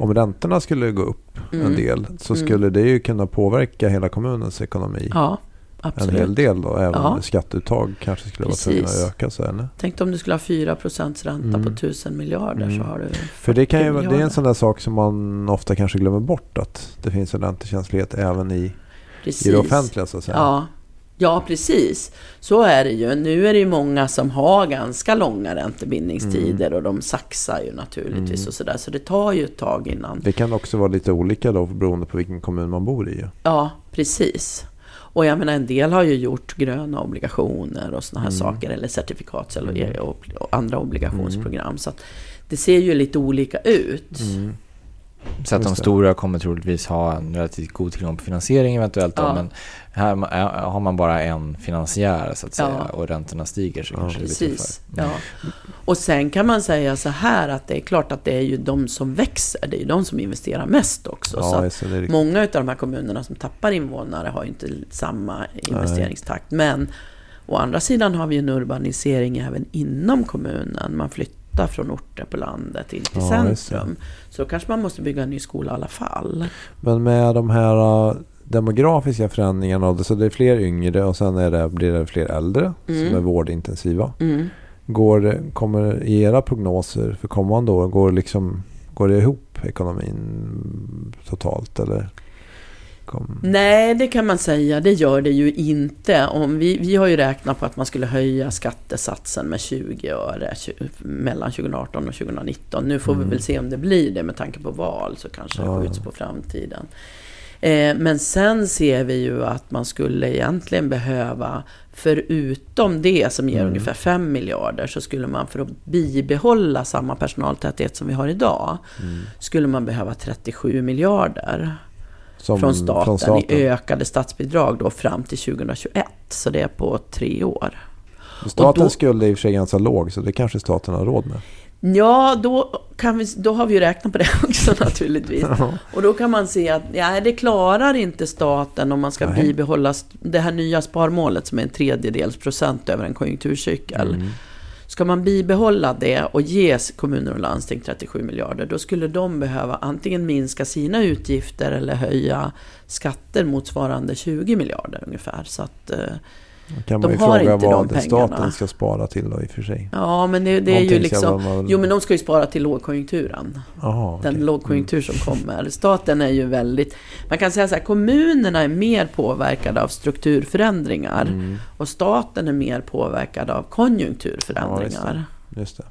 Speaker 1: Om räntorna skulle gå upp en
Speaker 3: Mm.
Speaker 1: del så
Speaker 3: Mm.
Speaker 1: skulle det ju kunna påverka hela kommunens ekonomi.
Speaker 3: Ja,
Speaker 1: en
Speaker 3: absolut.
Speaker 1: hel del då. Även
Speaker 3: Ja.
Speaker 1: skatteuttag kanske skulle vara tvungna
Speaker 3: Precis.
Speaker 1: att öka. Så, eller?
Speaker 3: Tänk om du skulle ha 4 ränta
Speaker 1: Mm.
Speaker 3: på 1000 miljarder
Speaker 1: Mm.
Speaker 3: så har du
Speaker 1: För det, kan ju, det är en sån där sak som man ofta kanske glömmer bort. Att det finns en räntekänslighet även i,
Speaker 3: Precis.
Speaker 1: i det offentliga så att säga.
Speaker 3: Ja. Ja, precis. Så är det ju. Nu är det ju många som har ganska långa räntebindningstider och de saxar ju naturligtvis
Speaker 1: Mm.
Speaker 3: och sådär. Så det tar ju ett tag innan.
Speaker 1: Det kan också vara lite olika då beroende på vilken kommun man bor i.
Speaker 3: Ja, precis. Och jag menar en del har ju gjort gröna obligationer och sådana här
Speaker 1: Mm.
Speaker 3: saker. Eller certifikats eller
Speaker 1: Mm.
Speaker 3: och, och andra obligationsprogram. Så att det ser ju lite olika ut.
Speaker 2: Så att de
Speaker 1: det.
Speaker 2: stora kommer troligtvis ha en relativt god tillgång på finansiering eventuellt. Då,
Speaker 3: Ja.
Speaker 2: Men här har man bara en finansiär så att säga
Speaker 3: Ja.
Speaker 2: och räntorna stiger så
Speaker 1: Ja.
Speaker 2: kanske det blir
Speaker 3: Precis.
Speaker 2: Mm.
Speaker 3: Ja. Och sen kan man säga så här att det är klart att det är ju de som växer. Det är ju de som investerar mest också. så
Speaker 1: riktigt.
Speaker 3: Många av de här kommunerna som tappar invånare har ju inte samma investeringstakt. Men å andra sidan har vi en urbanisering även inom kommunen. Man flyttar från orter på landet in till centrum. Så kanske man måste bygga en ny skola i alla fall.
Speaker 1: Men med de här uh, demografiska förändringarna, så det är fler yngre och sen är det, blir det fler äldre
Speaker 3: Mm.
Speaker 1: som är vårdintensiva.
Speaker 3: Mm.
Speaker 1: Går, kommer i era prognoser för kommande år, går, liksom, går det ihop ekonomin totalt? Eller? Kom,
Speaker 3: Nej, det kan man säga. Det gör det ju inte. Om vi, vi har ju räknat på att man skulle höja skattesatsen med 20 öre mellan 2018 och 2019. Nu får
Speaker 1: Mm.
Speaker 3: vi väl se om det blir det med tanke på val så kanske
Speaker 1: Ja.
Speaker 3: det skjuts på framtiden. Eh, men sen ser vi ju att man skulle egentligen behöva, förutom det som ger
Speaker 1: Mm.
Speaker 3: ungefär 5 miljarder, så skulle man för att bibehålla samma personaltäthet som vi har idag,
Speaker 1: mm.
Speaker 3: skulle man behöva 37 miljarder
Speaker 1: Som,
Speaker 3: från staten,
Speaker 1: från staten.
Speaker 3: i ökade statsbidrag då fram till 2021. Så det är på tre år.
Speaker 1: Statens
Speaker 3: då-
Speaker 1: skuld är i och för sig ganska låg så det kanske staten har råd med.
Speaker 3: Ja, då, kan vi, då har vi ju räknat på det också naturligtvis. Och då kan man se att ja, det klarar inte staten om man ska
Speaker 1: Nej.
Speaker 3: bibehålla det här nya sparmålet som är en tredjedels procent över en konjunkturcykel.
Speaker 1: Mm.
Speaker 3: Ska man bibehålla det och ge kommuner och landsting 37 miljarder, då skulle de behöva antingen minska sina utgifter eller höja skatter motsvarande 20 miljarder ungefär. Så att, eh,
Speaker 1: då kan
Speaker 3: De
Speaker 1: man ju
Speaker 3: har
Speaker 1: fråga
Speaker 3: inte
Speaker 1: vad
Speaker 3: de pengarna.
Speaker 1: staten ska spara till då i och för sig.
Speaker 3: ja, men det, det är ju liksom...
Speaker 1: man-
Speaker 3: Jo, men de ska ju spara till lågkonjunkturen.
Speaker 1: Aha,
Speaker 3: Den
Speaker 1: okej.
Speaker 3: lågkonjunktur som kommer. Staten är ju väldigt... Man kan säga så här, kommunerna är mer påverkade av strukturförändringar.
Speaker 1: Mm,
Speaker 3: Och staten är mer påverkad av konjunkturförändringar.
Speaker 1: just det.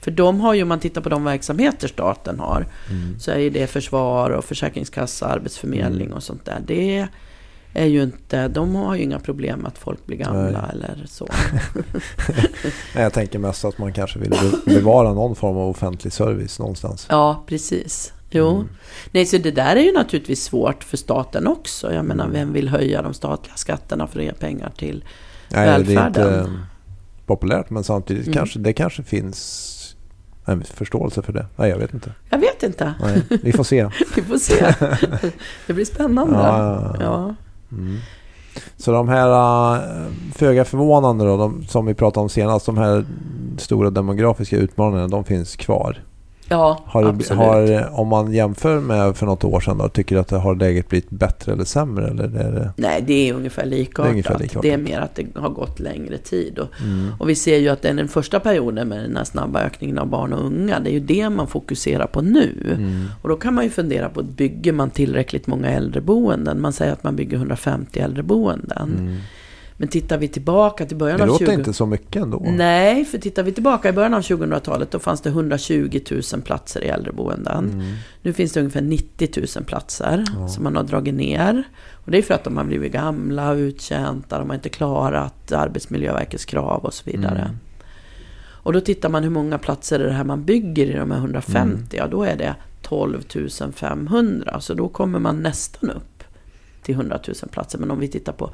Speaker 3: För de har ju, om man tittar på de verksamheter staten har,
Speaker 1: Mm.
Speaker 3: så är ju det försvar och försäkringskassa, arbetsförmedling
Speaker 1: Mm.
Speaker 3: och sånt där. Det är ju inte, de har ju inga problem med att folk blir gamla
Speaker 1: Nej.
Speaker 3: eller så.
Speaker 1: Nej, jag tänker mest att man kanske vill be- bevara någon form av offentlig service någonstans.
Speaker 3: Ja, precis. Jo.
Speaker 1: Mm.
Speaker 3: Nej, så det där är ju naturligtvis svårt för staten också. Jag menar, vem vill höja de statliga skatterna för att ge pengar till
Speaker 1: Nej, det är inte
Speaker 3: välfärden?
Speaker 1: populärt men samtidigt
Speaker 3: Mm.
Speaker 1: kanske det kanske finns en förståelse för det? Nej, jag vet inte.
Speaker 3: Jag vet inte.
Speaker 1: Nej, vi får se.
Speaker 3: Vi får se. Det blir spännande.
Speaker 1: Ja, ja, ja. Mm. Så de här eh, föga förvånande då, de, som vi pratade om senast, de här stora demografiska utmaningarna, de finns kvar.
Speaker 3: Ja,
Speaker 1: Har, det,
Speaker 3: absolut.
Speaker 1: har, om man jämför med för något år sedan då, tycker du att det har läget blivit bättre eller sämre? Eller är det...
Speaker 3: Nej, det är ungefär likartat.
Speaker 1: Det är ungefär likartat.
Speaker 3: Det är mer att det har gått längre tid. Och,
Speaker 1: Mm.
Speaker 3: och vi ser ju att den, första perioden med den här snabba ökningen av barn och unga, det är ju det man fokuserar på nu.
Speaker 1: Mm.
Speaker 3: Och då kan man ju fundera på, bygger man tillräckligt många äldreboenden? Man säger att man bygger 150 äldreboenden.
Speaker 1: Mm.
Speaker 3: Men tittar vi tillbaka till början
Speaker 1: Det
Speaker 3: av
Speaker 1: låter
Speaker 3: 20...
Speaker 1: inte så mycket ändå.
Speaker 3: Nej, för tittar vi tillbaka i början av 2000-talet då fanns det 120 000 platser i äldreboenden.
Speaker 1: Mm.
Speaker 3: Nu finns det ungefär 90 000 platser
Speaker 1: Ja.
Speaker 3: som man har dragit ner. Och det är för att de har blivit gamla, uttjänta, de har inte klarat Arbetsmiljöverkets krav och så vidare.
Speaker 1: Mm.
Speaker 3: Och då tittar man hur många platser är det här man bygger i de här 150,
Speaker 1: Mm.
Speaker 3: ja då är det 12 500. Så då kommer man nästan upp till 100 000 platser. Men om vi tittar på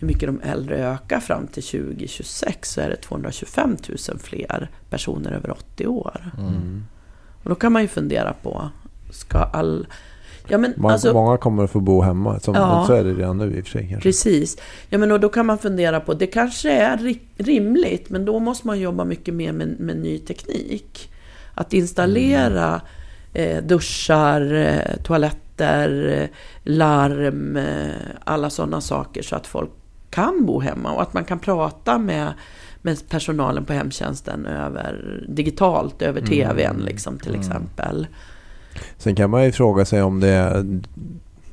Speaker 3: hur mycket de äldre ökar fram till 2026 så är det 225 000 fler personer över 80 år.
Speaker 1: Mm.
Speaker 3: Och då kan man ju fundera på, ska all... Ja men
Speaker 1: Många,
Speaker 3: alltså,
Speaker 1: många kommer att få bo hemma. Som,
Speaker 3: Ja.
Speaker 1: Så är det redan nu i och för sig. Kanske.
Speaker 3: precis. Ja men och då kan man fundera på, det kanske är ri- rimligt, men då måste man jobba mycket mer med, med ny teknik. Att installera eh, duschar, eh, toaletter, eh, larm, eh, alla sådana saker så att folk kan bo hemma och att man kan prata med, med personalen på hemtjänsten över, digitalt över TVn liksom, till
Speaker 2: Mm.
Speaker 3: exempel.
Speaker 1: Sen kan man ju fråga sig om det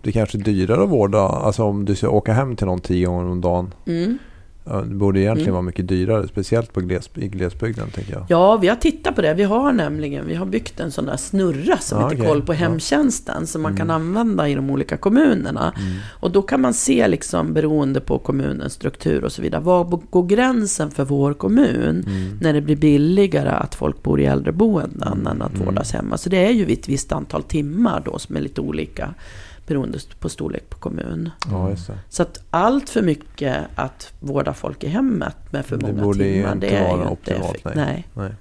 Speaker 1: det kanske är dyrare att vårda. Alltså om du ska åka hem till någon tio gånger om dagen.
Speaker 3: Mm.
Speaker 1: Ja, Det borde egentligen
Speaker 3: Mm.
Speaker 1: vara mycket dyrare. Speciellt på gles, i glesbygden tänker jag.
Speaker 3: Ja, vi har tittat på det. Vi har nämligen vi har byggt en sån där snurra som
Speaker 1: Ja,
Speaker 3: heter
Speaker 1: okej.
Speaker 3: Koll på
Speaker 1: Ja.
Speaker 3: hemtjänsten som man kan
Speaker 1: Mm.
Speaker 3: använda i de olika kommunerna.
Speaker 1: Mm.
Speaker 3: Och då kan man se liksom beroende på kommunens struktur och så vidare. Var går gränsen för vår kommun
Speaker 1: Mm.
Speaker 3: när det blir billigare att folk bor i äldreboenden
Speaker 1: Mm.
Speaker 3: än att
Speaker 1: Mm.
Speaker 3: vårdas hemma? Så det är ju vid ett visst antal timmar då som är lite olika beroende på storlek på kommun.
Speaker 1: Ja.
Speaker 3: Så att allt för mycket att vårda folk i hemmet med för
Speaker 1: Det
Speaker 3: många
Speaker 1: borde
Speaker 3: timmar,
Speaker 1: inte
Speaker 3: det är
Speaker 1: vara
Speaker 3: ju inte
Speaker 1: optimalt,
Speaker 3: effekt-
Speaker 1: nej.
Speaker 3: nej.
Speaker 1: Nej.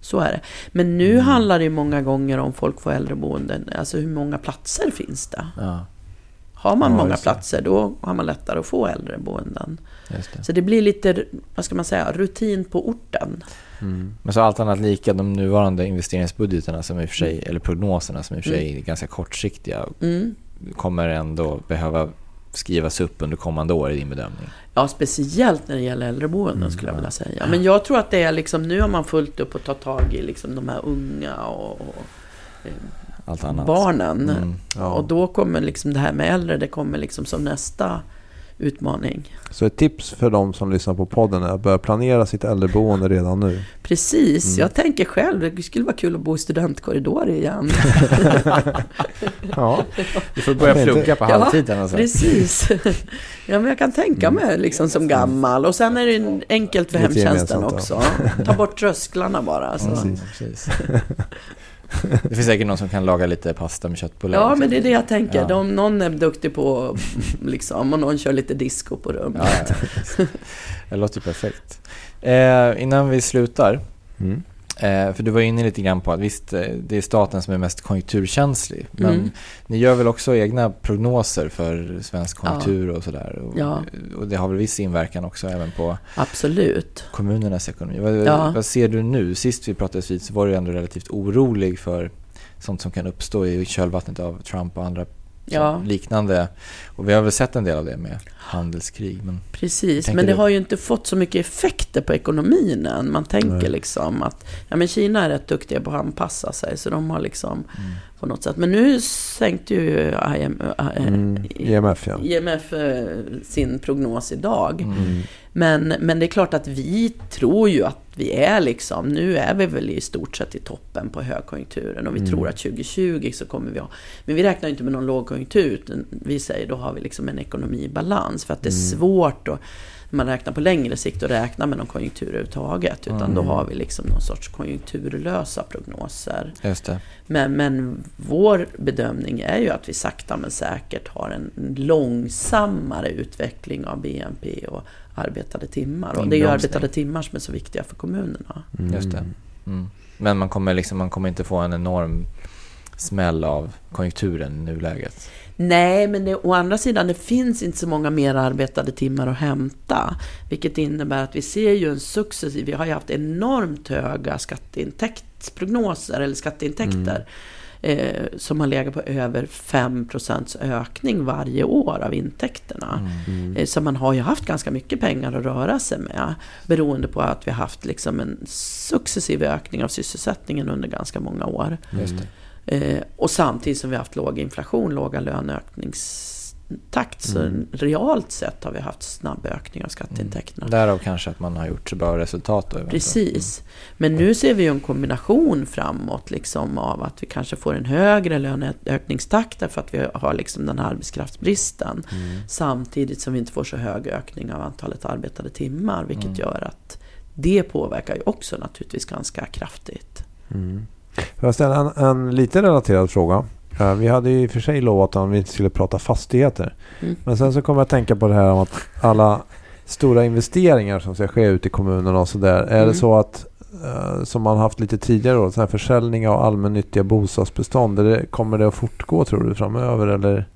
Speaker 3: Så är det. Men nu
Speaker 1: Mm.
Speaker 3: handlar det ju många gånger om folk får äldreboenden. Alltså hur många platser finns det?
Speaker 2: Ja,
Speaker 3: Har man
Speaker 1: Ja,
Speaker 3: många platser då har man lättare att få äldreboenden.
Speaker 2: det.
Speaker 3: Så det blir lite, vad ska man säga, rutin på orten.
Speaker 1: Mm.
Speaker 2: Men så allt annat lika, de nuvarande investeringsbudgeterna som i och för sig, eller prognoserna som i och för sig är ganska kortsiktiga,
Speaker 3: Mm.
Speaker 2: Kommer ändå behöva skrivas upp under kommande år i din bedömning?
Speaker 3: Ja, speciellt när det gäller äldreboenden
Speaker 1: Mm,
Speaker 3: skulle jag
Speaker 2: ja.
Speaker 3: vilja säga. Men jag tror att det är liksom, nu har man fullt upp att ta tag i liksom de här unga och, och
Speaker 2: Allt annat?
Speaker 3: barnen.
Speaker 2: Mm.
Speaker 1: Ja.
Speaker 3: Och då kommer liksom det här med äldre, det kommer liksom som nästa utmaning.
Speaker 1: Så ett tips för de som lyssnar på podden är att börja planera sitt äldreboende redan nu.
Speaker 3: Precis,
Speaker 1: Mm.
Speaker 3: jag tänker själv, det skulle vara kul att bo i studentkorridor igen.
Speaker 1: Ja,
Speaker 2: Du får börja plugga på
Speaker 3: Ja,
Speaker 2: halvtid alltså.
Speaker 3: Precis. Ja, men jag kan tänka
Speaker 1: Mm.
Speaker 3: mig liksom som gammal. Och sen är det enkelt för
Speaker 1: Lite
Speaker 3: hemtjänsten också. Ta bort trösklarna bara. Så.
Speaker 2: Mm, precis. Det finns säkert någon som kan laga lite pasta med köttbullar.
Speaker 3: Ja,
Speaker 2: också.
Speaker 3: men det är det jag tänker.
Speaker 2: Ja.
Speaker 3: De, någon är duktig på, liksom, och någon kör lite disco på rummet.
Speaker 2: Ja, ja, det låter ju perfekt. Eh, innan vi slutar,
Speaker 1: mm.
Speaker 2: Eh, för du var inne lite grann på att visst, eh, det är staten som är mest konjunkturkänslig. Men
Speaker 3: Mm.
Speaker 2: ni gör väl också egna prognoser för svensk
Speaker 3: Ja.
Speaker 2: konjunktur och sådär? Och,
Speaker 3: Ja.
Speaker 2: och det har väl viss inverkan också även på
Speaker 3: Absolut.
Speaker 2: kommunernas ekonomi. Vad,
Speaker 3: Ja.
Speaker 2: vad ser du nu? Sist vi pratades vid så var du ändå relativt orolig för sånt som kan uppstå i kölvattnet av Trump och andra
Speaker 3: Ja.
Speaker 2: liknande. Och vi har väl sett en del av det med handelskrig. Men
Speaker 3: Precis, men det
Speaker 2: du?
Speaker 3: har ju inte fått så mycket effekter på ekonomin än. Man tänker
Speaker 1: Nej.
Speaker 3: liksom att ja, men Kina är rätt duktiga på att anpassa sig, så de har liksom
Speaker 2: mm.
Speaker 3: på något sätt. Men nu sänkte ju IM, äh,
Speaker 1: Mm. IMF ja.
Speaker 3: IMF eh, sin prognos idag.
Speaker 2: Mm.
Speaker 1: Mm.
Speaker 3: Men, men det är klart att vi tror ju att vi är liksom, nu är vi väl i stort sett i toppen på högkonjunkturen och vi
Speaker 1: Mm.
Speaker 3: tror att 2020 så kommer vi ha, men vi räknar ju inte med någon lågkonjunktur, utan vi säger då har vi liksom en ekonomi i balans för att det är
Speaker 1: Mm.
Speaker 3: svårt att när man räknar på längre sikt att räkna med någon konjunktur överhuvudtaget. Utan då
Speaker 2: Mm.
Speaker 3: har vi liksom någon sorts konjunkturlösa prognoser.
Speaker 2: Just det.
Speaker 3: Men, men vår bedömning är ju att vi sakta men säkert har en långsammare utveckling av BNP och arbetade timmar. Och det är ju arbetade timmar som är så viktiga för kommunerna.
Speaker 1: Mm.
Speaker 2: Just det. Mm. Men man kommer, liksom, man kommer inte få en enorm smäll av konjunkturen i nuläget.
Speaker 3: Nej, men det, å andra sidan, det finns inte så många mer arbetade timmar att hämta. Vilket innebär att vi ser ju en successiv, vi har ju haft enormt höga skatteintäktsprognoser, eller skatteintäkter. Eh, som har legat på över 5% ökning varje år av intäkterna.
Speaker 1: Mm.
Speaker 3: Eh, så man har ju haft ganska mycket pengar att röra sig med. Beroende på att vi har haft liksom en successiv ökning av sysselsättningen under ganska många år.
Speaker 2: Just det.
Speaker 3: Eh, och samtidigt som vi har haft låg inflation, låga löneökningstakt. Så
Speaker 2: Mm.
Speaker 3: realt sett har vi haft snabb ökning av skatteintäkterna.
Speaker 2: Därav kanske att man har gjort så bra resultat då.
Speaker 3: Precis. Men nu ser vi ju en kombination framåt liksom av att vi kanske får en högre löneökningstakt därför att vi har liksom den här arbetskraftsbristen.
Speaker 1: Mm.
Speaker 3: Samtidigt som vi inte får så hög ökning av antalet arbetade timmar. Vilket
Speaker 2: Mm.
Speaker 3: gör att det påverkar ju också naturligtvis ganska kraftigt.
Speaker 1: Mm. Får jag ställa en, en lite relaterad fråga? Eh, vi hade ju i och för sig lovat att vi inte skulle prata fastigheter.
Speaker 3: Mm.
Speaker 1: Men sen så kommer jag att tänka på det här om att alla stora investeringar som ska ske ute i kommunerna och sådär. Är
Speaker 3: Mm.
Speaker 1: det så att eh, som man haft lite tidigare då, så här försäljning av allmännyttiga bostadsbestånd. Är det, kommer det att fortgå tror du framöver eller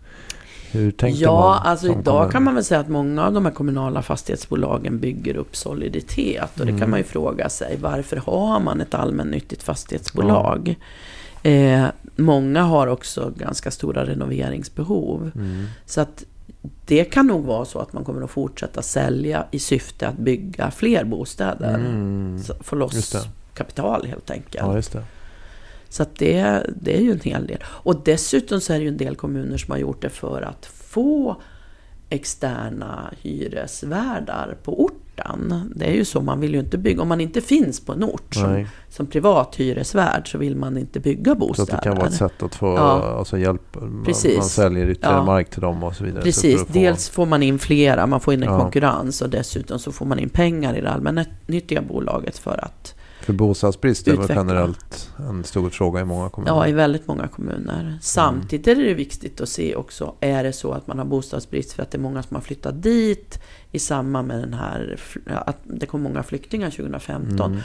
Speaker 1: hur tänker
Speaker 3: ja,
Speaker 1: man?
Speaker 3: alltså
Speaker 1: som
Speaker 3: idag
Speaker 1: kommun?
Speaker 3: kan man väl säga att många av de här kommunala fastighetsbolagen bygger upp soliditet. Och det
Speaker 1: Mm.
Speaker 3: kan man ju fråga sig, varför har man ett allmännyttigt fastighetsbolag? Eh, många har också ganska stora renoveringsbehov.
Speaker 1: Mm.
Speaker 3: Så att det kan nog vara så att man kommer att fortsätta sälja i syfte att bygga fler bostäder.
Speaker 1: Mm.
Speaker 3: Få loss
Speaker 1: det.
Speaker 3: kapital helt enkelt.
Speaker 1: Ja, det.
Speaker 3: Så att det, det är ju en hel del. Och dessutom så är det ju en del kommuner som har gjort det för att få externa hyresvärdar på orten. Det är ju så, man vill ju inte bygga, om man inte finns på en ort som, som privat hyresvärd så vill man inte bygga
Speaker 1: Så
Speaker 3: bostäder.
Speaker 1: att det kan vara ett sätt att få
Speaker 3: Ja.
Speaker 1: alltså hjälp. Man,
Speaker 3: Precis.
Speaker 1: man säljer ytterligare
Speaker 3: Ja.
Speaker 1: mark till dem och så vidare. Så
Speaker 3: Precis,
Speaker 1: att få-
Speaker 3: dels får man in flera, man får in en
Speaker 1: Ja.
Speaker 3: konkurrens och dessutom så får man in pengar i det allmännyttiga bolaget för att,
Speaker 1: För bostadsbrist är väl generellt en stor fråga i många kommuner.
Speaker 3: ja i väldigt många kommuner. Samtidigt är det viktigt att se också, är det så att man har bostadsbrist för att det är många som har flyttat dit i samband med den här, att det kom många flyktingar 2015.
Speaker 1: Mm.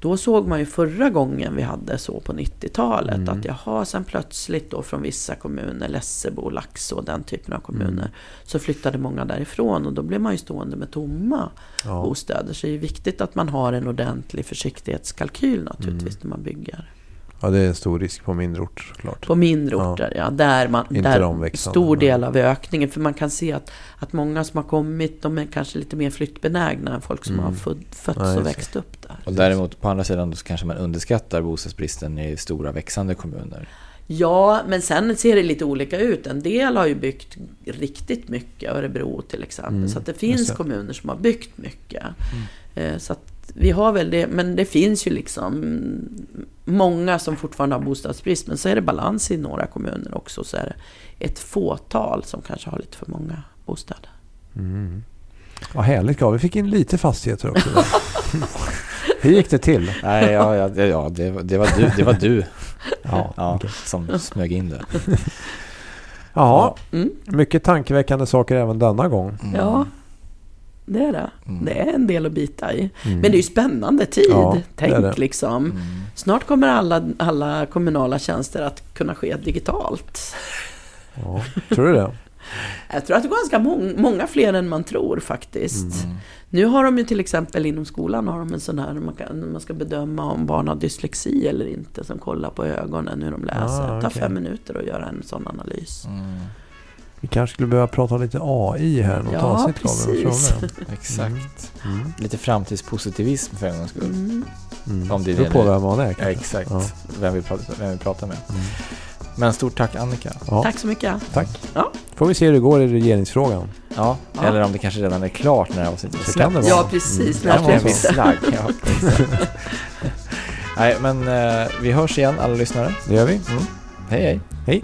Speaker 3: Då såg man ju förra gången vi hade så på 90-talet
Speaker 1: Mm.
Speaker 3: att jaha, sen plötsligt då från vissa kommuner, Lessebo, Laxå och den typen av kommuner,
Speaker 1: Mm.
Speaker 3: så flyttade många därifrån och då blev man ju stående med tomma
Speaker 1: Ja.
Speaker 3: bostäder. Så det är viktigt att man har en ordentlig försiktighetskalkyl naturligtvis
Speaker 1: Mm.
Speaker 3: när man bygger.
Speaker 1: Ja, det är en stor risk på mindre ort såklart.
Speaker 3: På mindre orter, ja. Där man,
Speaker 1: Inte
Speaker 3: där stor del av ökningen. För man kan se att, att många som har kommit, de är kanske lite mer flyttbenägna än folk som
Speaker 1: Mm.
Speaker 3: har fötts
Speaker 1: Ja,
Speaker 3: och växt upp där.
Speaker 2: Och däremot på andra sidan så kanske man underskattar bostadsbristen i stora växande kommuner.
Speaker 3: Ja, men sen ser det lite olika ut. En del har ju byggt riktigt mycket, Örebro till exempel.
Speaker 1: Mm,
Speaker 3: så att det finns kommuner som har byggt mycket. Eh, Så att vi har väl det, men det finns ju liksom många som fortfarande har bostadsbrist. Men så är det balans i några kommuner också. Så är det ett fåtal som kanske har lite för många bostäder.
Speaker 1: Mm. Vad härligt Gav. Vi fick in lite fastigheter också. Hur gick det till?
Speaker 2: Nej, ja, ja, det, ja det, var- det var du, det var du
Speaker 1: Ja,
Speaker 2: ja,
Speaker 1: okej.
Speaker 2: som smög in det.
Speaker 1: Jaha,
Speaker 3: Mm.
Speaker 1: mycket tankeväckande saker även denna gång.
Speaker 2: Mm.
Speaker 3: Ja, det är det.
Speaker 2: Mm.
Speaker 3: Det är en del att bita i.
Speaker 1: Mm.
Speaker 3: Men det är ju spännande tid.
Speaker 1: Ja, det
Speaker 3: Tänk
Speaker 1: är det.
Speaker 3: liksom.
Speaker 2: Mm.
Speaker 3: Snart kommer alla, alla kommunala tjänster att kunna ske digitalt.
Speaker 1: Ja, tror du det?
Speaker 3: Jag tror att det går ganska mång, många fler än man tror faktiskt.
Speaker 2: Mm.
Speaker 3: Nu har de ju till exempel inom skolan har de en sån här, man, kan, man ska bedöma om barn har dyslexi eller inte, som kollar på ögonen hur de läser.
Speaker 1: Ah,
Speaker 3: Det tar fem minuter att göra en sån analys.
Speaker 2: Mm.
Speaker 1: Vi kanske skulle behöva prata lite AI här. Något
Speaker 3: Ja,
Speaker 1: avsnitt
Speaker 3: precis.
Speaker 2: Exakt.
Speaker 1: Mm.
Speaker 2: Lite framtidspositivism för en gångs skull.
Speaker 3: Mm.
Speaker 1: Mm.
Speaker 2: Om det är
Speaker 1: beror
Speaker 2: det
Speaker 1: på vem man är
Speaker 2: Ja, exakt.
Speaker 1: Ja.
Speaker 2: Vem, vi pratar, vem vi pratar med.
Speaker 1: Mm.
Speaker 2: Men stort tack Annika.
Speaker 1: Ja,
Speaker 3: Tack så mycket.
Speaker 1: tack.
Speaker 3: Ja.
Speaker 1: Får vi se hur det går i regeringsfrågan.
Speaker 2: Ja,
Speaker 3: Ja.
Speaker 2: eller om det kanske redan är klart när avsnittet
Speaker 1: Så kan det
Speaker 2: släpps.
Speaker 1: vara.
Speaker 3: Ja, precis.
Speaker 1: Mm.
Speaker 3: När det?
Speaker 2: Slagg, ja. Nej, men eh, vi hörs igen alla lyssnare.
Speaker 1: Det gör vi.
Speaker 2: Mm. Hej hej.
Speaker 1: Hej.